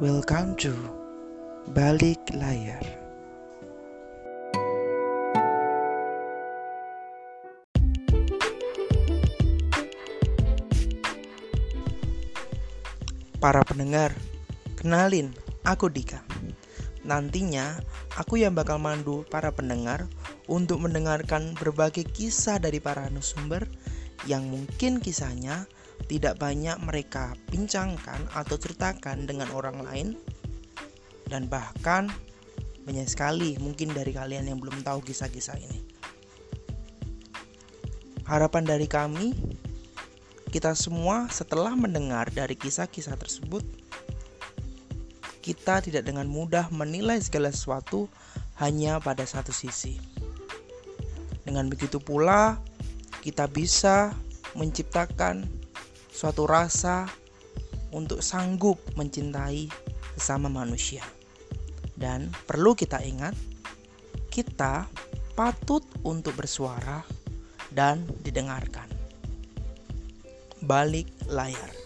Welcome to Balik Layar. Para pendengar, kenalin, aku Dika. Nantinya, aku yang bakal mandu para pendengar untuk mendengarkan berbagai kisah dari para narasumber yang mungkin kisahnya tidak banyak mereka bincangkan atau ceritakan dengan orang lain dan bahkan banyak sekali mungkin dari kalian yang belum tahu kisah-kisah ini. Harapan dari kami kita semua setelah mendengar dari kisah-kisah tersebut, kita tidak dengan mudah menilai segala sesuatu hanya pada satu sisi. Dengan begitu pula, kita bisa menciptakan suatu rasa untuk sanggup mencintai sesama manusia. Dan perlu kita ingat, kita patut untuk bersuara dan didengarkan balik layar.